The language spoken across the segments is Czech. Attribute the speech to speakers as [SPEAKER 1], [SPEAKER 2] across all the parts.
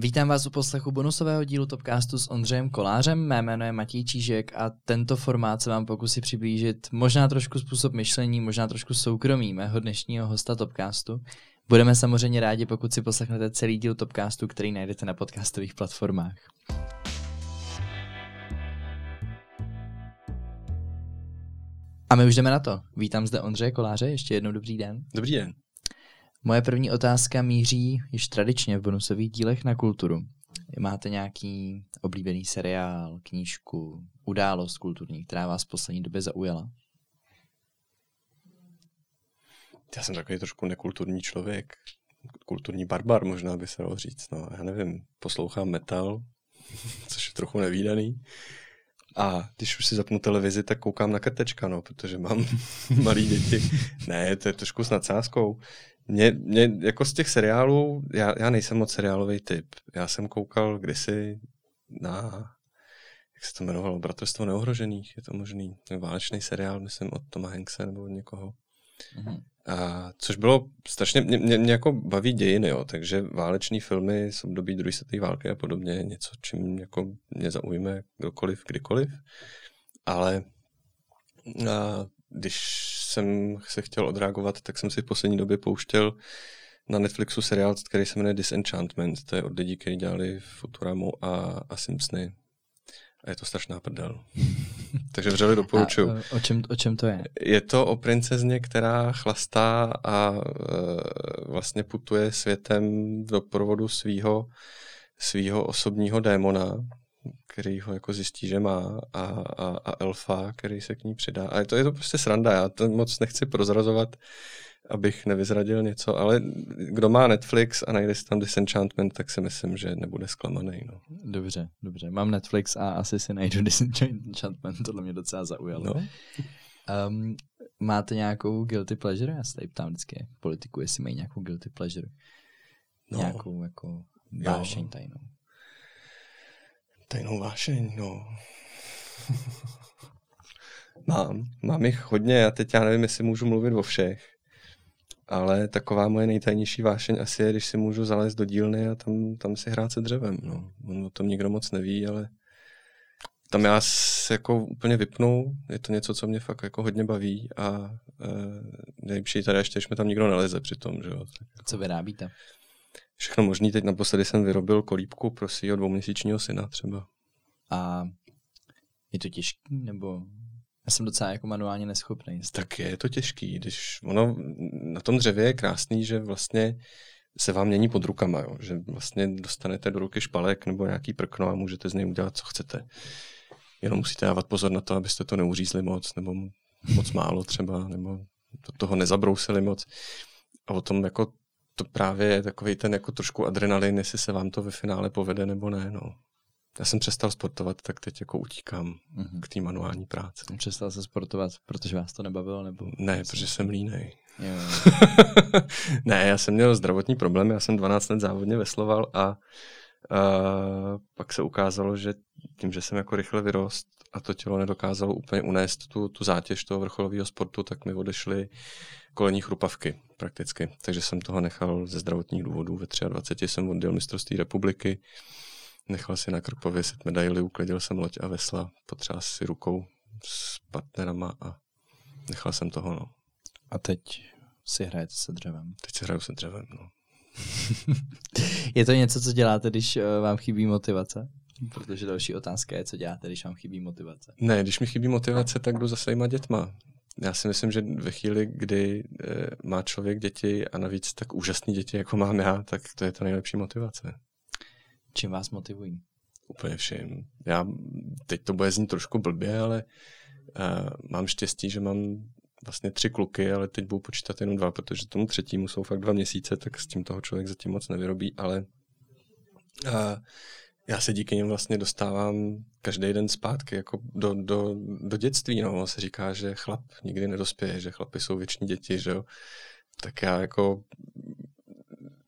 [SPEAKER 1] Vítám vás u poslechu bonusového dílu Topcastu s Ondřejem Kolářem. Mé jméno je Matěj Čížek a tento formát se vám pokusí přiblížit možná trošku způsob myšlení, možná trošku soukromí mého dnešního hosta Topcastu. Budeme samozřejmě rádi, pokud si poslechnete celý díl Topcastu, který najdete na podcastových platformách. A my už jdeme na to. Vítám zde Ondřeje Koláře, ještě jednou dobrý den.
[SPEAKER 2] Dobrý den.
[SPEAKER 1] Moje první otázka míří již tradičně v bonusových dílech na kulturu. Máte nějaký oblíbený seriál, knížku, událost kulturní, která vás v poslední době zaujala?
[SPEAKER 2] Já jsem takový trošku nekulturní člověk. Kulturní barbar možná by se dalo říct. No, já nevím, poslouchám metal, což je trochu nevýdaný. A když už si zapnu televizi, tak koukám na krtečka, no, protože mám malý děti. Ne, to je trošku s nadsázkou. Mě, mě jako z těch seriálů, já, já nejsem moc seriálový typ. Já jsem koukal kdysi na, jak se to jmenovalo, Bratrstvo neohrožených, je to možný, válečný seriál, myslím, od Toma Hankse nebo od někoho. Mm-hmm. A, což bylo strašně, mě, mě, mě jako baví dějiny, jo, takže váleční filmy z období druhé světové války a podobně, něco, čím jako mě zaujme kdokoliv, kdykoliv, ale a, když jsem se chtěl odreagovat, tak jsem si v poslední době pouštěl na Netflixu seriál, který se jmenuje Disenchantment. To je od lidí, kteří dělali Futuramu a, a Simpsony. A je to strašná prdel. Takže vřeli doporučuju. A,
[SPEAKER 1] o, čem, o čem to je?
[SPEAKER 2] Je to o princezně, která chlastá a e, vlastně putuje světem v doprovodu svého svýho osobního démona, který ho jako zjistí, že má a, a, a elfa, který se k ní přidá. A to, je to prostě sranda, já to moc nechci prozrazovat, abych nevyzradil něco, ale kdo má Netflix a najde si tam Disenchantment, tak si myslím, že nebude zklamaný. No.
[SPEAKER 1] Dobře, dobře. Mám Netflix a asi si najdu Disenchantment, tohle mě docela zaujalo. No. Um, máte nějakou guilty pleasure? Já se tady ptám vždycky politiku, jestli mají nějakou guilty pleasure. No. Nějakou jako vášeň tajnou.
[SPEAKER 2] Tajnou vášeň, no. mám, mám jich hodně a teď já nevím, jestli můžu mluvit o všech. Ale taková moje nejtajnější vášeň asi je, když si můžu zalézt do dílny a tam, tam si hrát se dřevem. No. On o tom nikdo moc neví, ale tam já se jako úplně vypnu, je to něco, co mě fakt jako hodně baví a e, nejlepší tady ještě, když mi tam nikdo neleze při tom, že jo. Tak
[SPEAKER 1] jako... Co vyrábíte?
[SPEAKER 2] Všechno možný. Teď naposledy jsem vyrobil kolíbku pro svého dvouměsíčního syna třeba.
[SPEAKER 1] A je to těžký, nebo já jsem docela jako manuálně neschopný.
[SPEAKER 2] Tak je to těžký, když ono na tom dřevě je krásný, že vlastně se vám mění pod rukama, jo? že vlastně dostanete do ruky špalek nebo nějaký prkno a můžete z něj udělat, co chcete. Jenom musíte dávat pozor na to, abyste to neuřízli moc, nebo moc málo třeba, nebo do toho nezabrousili moc. A o tom jako to právě je takový ten jako trošku adrenalin, jestli se vám to ve finále povede nebo ne. No. Já jsem přestal sportovat, tak teď jako utíkám mm-hmm. k té manuální práci.
[SPEAKER 1] Přestal se sportovat, protože vás to nebavilo? Nebo...
[SPEAKER 2] Ne, protože jsem línej. ne, já jsem měl zdravotní problém, já jsem 12 let závodně vesloval a, a pak se ukázalo, že tím, že jsem jako rychle vyrost a to tělo nedokázalo úplně unést tu, tu zátěž toho vrcholového sportu, tak mi odešly kolení chrupavky prakticky. Takže jsem toho nechal ze zdravotních důvodů. Ve 23 jsem odděl mistrovství republiky, nechal si na krk pověsit medaily, uklidil jsem loď a vesla, potřeba si rukou s partnerama a nechal jsem toho, no.
[SPEAKER 1] A teď si hrajete se dřevem.
[SPEAKER 2] Teď si hraju se dřevem, no.
[SPEAKER 1] je to něco, co děláte, když uh, vám chybí motivace? Protože další otázka je, co děláte, když vám chybí motivace.
[SPEAKER 2] Ne, když mi chybí motivace, tak jdu za svýma dětma já si myslím, že ve chvíli, kdy e, má člověk děti a navíc tak úžasné děti, jako mám já, tak to je ta nejlepší motivace.
[SPEAKER 1] Čím vás motivují?
[SPEAKER 2] Úplně vším. Já, teď to bude znít trošku blbě, ale uh, mám štěstí, že mám vlastně tři kluky, ale teď budu počítat jenom dva, protože tomu třetímu jsou fakt dva měsíce, tak s tím toho člověk zatím moc nevyrobí, ale uh, já se díky něm vlastně dostávám každý den zpátky jako do, do, do dětství. No. se říká, že chlap nikdy nedospěje, že chlapy jsou věční děti, že jo. Tak já jako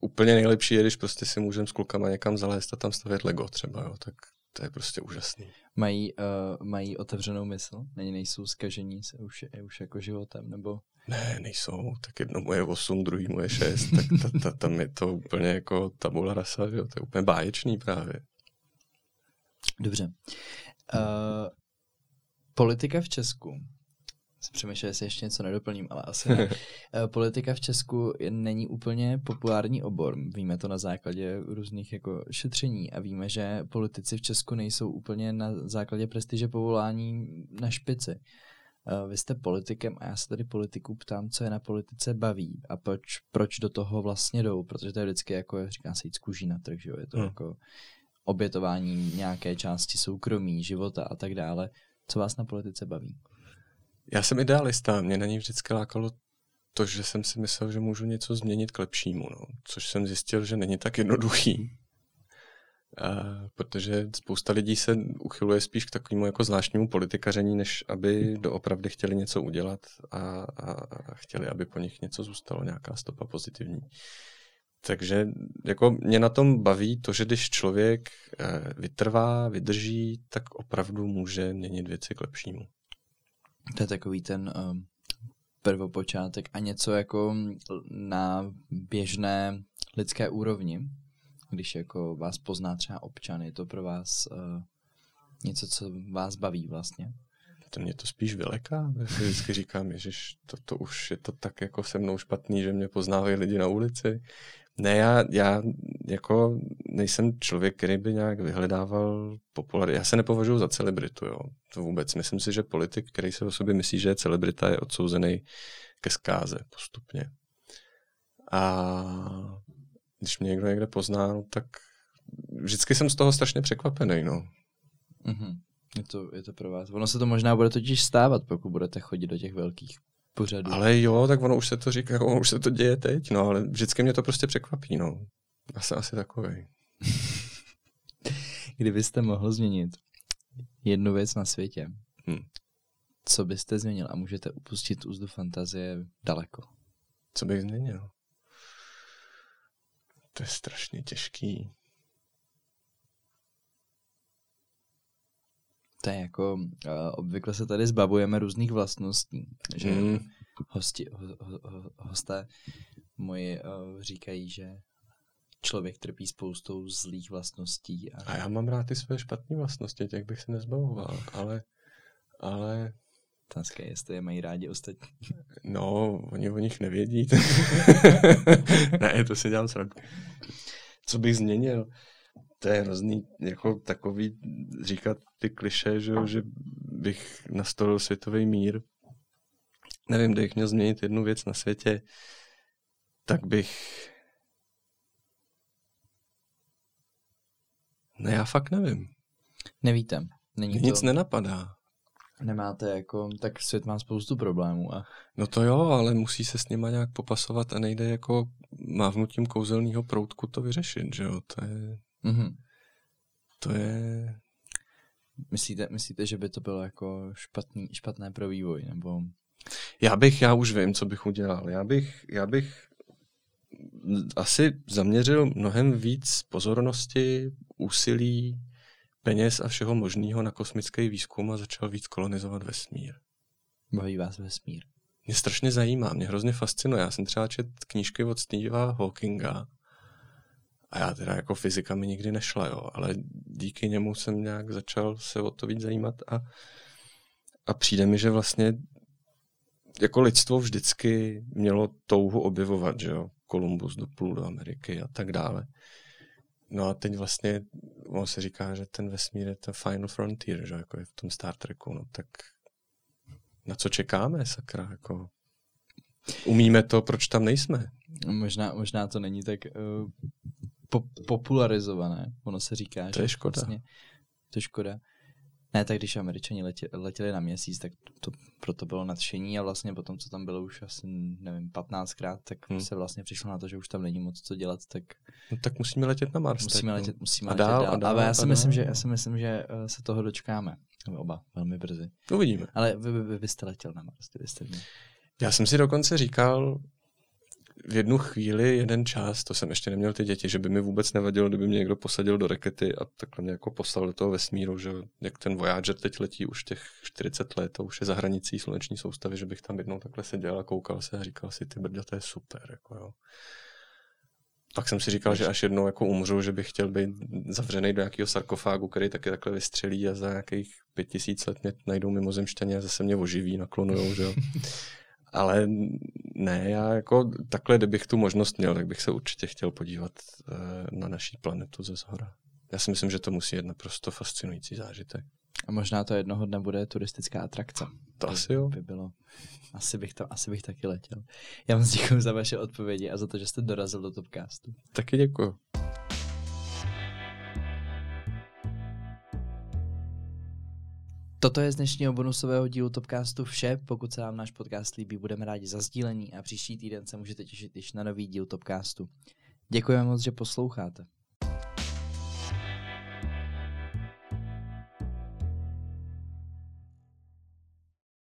[SPEAKER 2] úplně nejlepší je, když prostě si můžeme s klukama někam zalézt a tam stavět Lego třeba, jo. Tak to je prostě úžasný.
[SPEAKER 1] Mají, uh, mají otevřenou mysl? Není, nejsou zkažení se už, už jako životem? Nebo
[SPEAKER 2] Ne, nejsou. Tak jedno mu je 8, druhý mu je 6. tak ta, ta, tam je to úplně jako tabula rasa, že jo? To je úplně báječný právě.
[SPEAKER 1] Dobře. Uh, politika v Česku. Přemýšlel, jestli ještě něco nedoplním, ale asi ne. Uh, politika v Česku není úplně populární obor. Víme to na základě různých jako šetření a víme, že politici v Česku nejsou úplně na základě prestiže povolání na špici. Uh, vy jste politikem a já se tady politiku ptám, co je na politice baví a proč, proč do toho vlastně jdou, protože to je vždycky jako, říká se jít z kůží na trh, že jo? je to hmm. jako obětování nějaké části soukromí, života a tak dále. Co vás na politice baví?
[SPEAKER 2] Já jsem idealista, mě na ní vždycky lákalo to, že jsem si myslel, že můžu něco změnit k lepšímu, no. což jsem zjistil, že není tak jednoduchý. A, protože spousta lidí se uchyluje spíš k takovému jako zvláštnímu politikaření, než aby doopravdy chtěli něco udělat a, a, a chtěli, aby po nich něco zůstalo, nějaká stopa pozitivní. Takže jako mě na tom baví to, že když člověk eh, vytrvá, vydrží, tak opravdu může měnit věci k lepšímu.
[SPEAKER 1] To je takový ten um, prvopočátek a něco jako na běžné lidské úrovni, když jako vás pozná třeba občan, je to pro vás uh, něco, co vás baví vlastně?
[SPEAKER 2] To mě to spíš vyleká. Já si vždycky říkám, že to, to už je to tak jako se mnou špatný, že mě poznávají lidi na ulici. Ne, já, já jako nejsem člověk, který by nějak vyhledával popularitu. Já se nepovažuji za celebritu, jo. To vůbec. Myslím si, že politik, který se o sobě myslí, že je celebrita, je odsouzený ke zkáze postupně. A když mě někdo někde pozná, no, tak vždycky jsem z toho strašně překvapený, no.
[SPEAKER 1] Mm-hmm. Je to, je to pro vás. Ono se to možná bude totiž stávat, pokud budete chodit do těch velkých pořadu.
[SPEAKER 2] Ale jo, tak ono už se to říká, ono už se to děje teď, no, ale vždycky mě to prostě překvapí, no. Já jsem asi takový.
[SPEAKER 1] Kdybyste mohl změnit jednu věc na světě, hmm. co byste změnil? A můžete upustit úzdu fantazie daleko.
[SPEAKER 2] Co bych změnil? To je strašně těžký.
[SPEAKER 1] To je jako, uh, obvykle se tady zbavujeme různých vlastností, že mm. hosti, ho, ho, ho, hosté moji uh, říkají, že člověk trpí spoustou zlých vlastností.
[SPEAKER 2] A, a já mám rád ty své špatné vlastnosti, těch bych se nezbavoval, ale, ale
[SPEAKER 1] Otázka je, jestli je mají rádi ostatní.
[SPEAKER 2] No, oni o nich nevědí. ne, to si dělám srandu. Co bych změnil? To je hrozný, jako takový říkat ty kliše, že, že bych nastolil světový mír. Nevím, kdybych měl změnit jednu věc na světě, tak bych... Ne, já fakt nevím.
[SPEAKER 1] Nevíte. Není
[SPEAKER 2] to... Nic nenapadá.
[SPEAKER 1] Nemáte jako, tak svět má spoustu problémů. A...
[SPEAKER 2] No to jo, ale musí se s nima nějak popasovat a nejde jako mávnutím kouzelného proutku to vyřešit, že jo, to je... Mm-hmm. To je...
[SPEAKER 1] Myslíte, myslíte, že by to bylo jako špatný, špatné pro vývoj? Nebo...
[SPEAKER 2] Já bych, já už vím, co bych udělal. Já bych, já bych asi zaměřil mnohem víc pozornosti, úsilí, peněz a všeho možného na kosmický výzkum a začal víc kolonizovat vesmír.
[SPEAKER 1] Baví vás vesmír?
[SPEAKER 2] Mě strašně zajímá, mě hrozně fascinuje. Já jsem třeba čet knížky od Stevea Hawkinga a já teda jako fyzika mi nikdy nešla, jo, ale díky němu jsem nějak začal se o to víc zajímat a, a přijde mi, že vlastně jako lidstvo vždycky mělo touhu objevovat, že jo, Kolumbus doplul do Ameriky a tak dále. No a teď vlastně on se říká, že ten vesmír je ten final frontier, že jako je v tom Star Treku, no tak na co čekáme, sakra, jako umíme to, proč tam nejsme?
[SPEAKER 1] Možná, možná to není tak uh, po- popularizované. Ono se říká,
[SPEAKER 2] to že je škoda. Vlastně,
[SPEAKER 1] to je škoda. Ne, tak když američani letě, letěli na měsíc, tak to proto bylo nadšení a vlastně potom, co tam bylo už asi, nevím, 15krát, tak hmm. se vlastně přišlo na to, že už tam není moc co dělat, tak...
[SPEAKER 2] No tak musíme letět na Mars.
[SPEAKER 1] Musíme letět, musíme a dál, letět dál. A dál, Ale já si, myslím, že, já si myslím, že eh, se toho dočkáme. Oba, velmi brzy.
[SPEAKER 2] Uvidíme.
[SPEAKER 1] Ale vy, vy, vy byste letěl na Mars, byste měl.
[SPEAKER 2] Já jsem si dokonce říkal, v jednu chvíli, jeden čas, to jsem ještě neměl ty děti, že by mi vůbec nevadilo, kdyby mě někdo posadil do rakety a takhle mě jako poslal do toho vesmíru, že jak ten Voyager teď letí už těch 40 let, to už je za hranicí sluneční soustavy, že bych tam jednou takhle seděl a koukal se a říkal si, ty brďo, to je super, jako jo. Pak jsem si říkal, že až jednou jako umřu, že bych chtěl být zavřený do nějakého sarkofágu, který taky takhle vystřelí a za nějakých pět tisíc let mě najdou mimozemšťaně a zase mě oživí, naklonujou, že jo. Ale ne, já jako takhle, kdybych tu možnost měl, tak bych se určitě chtěl podívat uh, na naší planetu ze zhora. Já si myslím, že to musí být naprosto fascinující zážitek.
[SPEAKER 1] A možná to jednoho dne bude turistická atrakce.
[SPEAKER 2] To by, asi jo.
[SPEAKER 1] By bylo. Asi bych, to, asi bych taky letěl. Já vám děkuji za vaše odpovědi a za to, že jste dorazil do Topcastu.
[SPEAKER 2] Taky děkuji.
[SPEAKER 1] Toto je z dnešního bonusového dílu Topcastu vše. Pokud se vám náš podcast líbí, budeme rádi za sdílení a příští týden se můžete těšit již na nový díl Topcastu. Děkujeme moc, že posloucháte.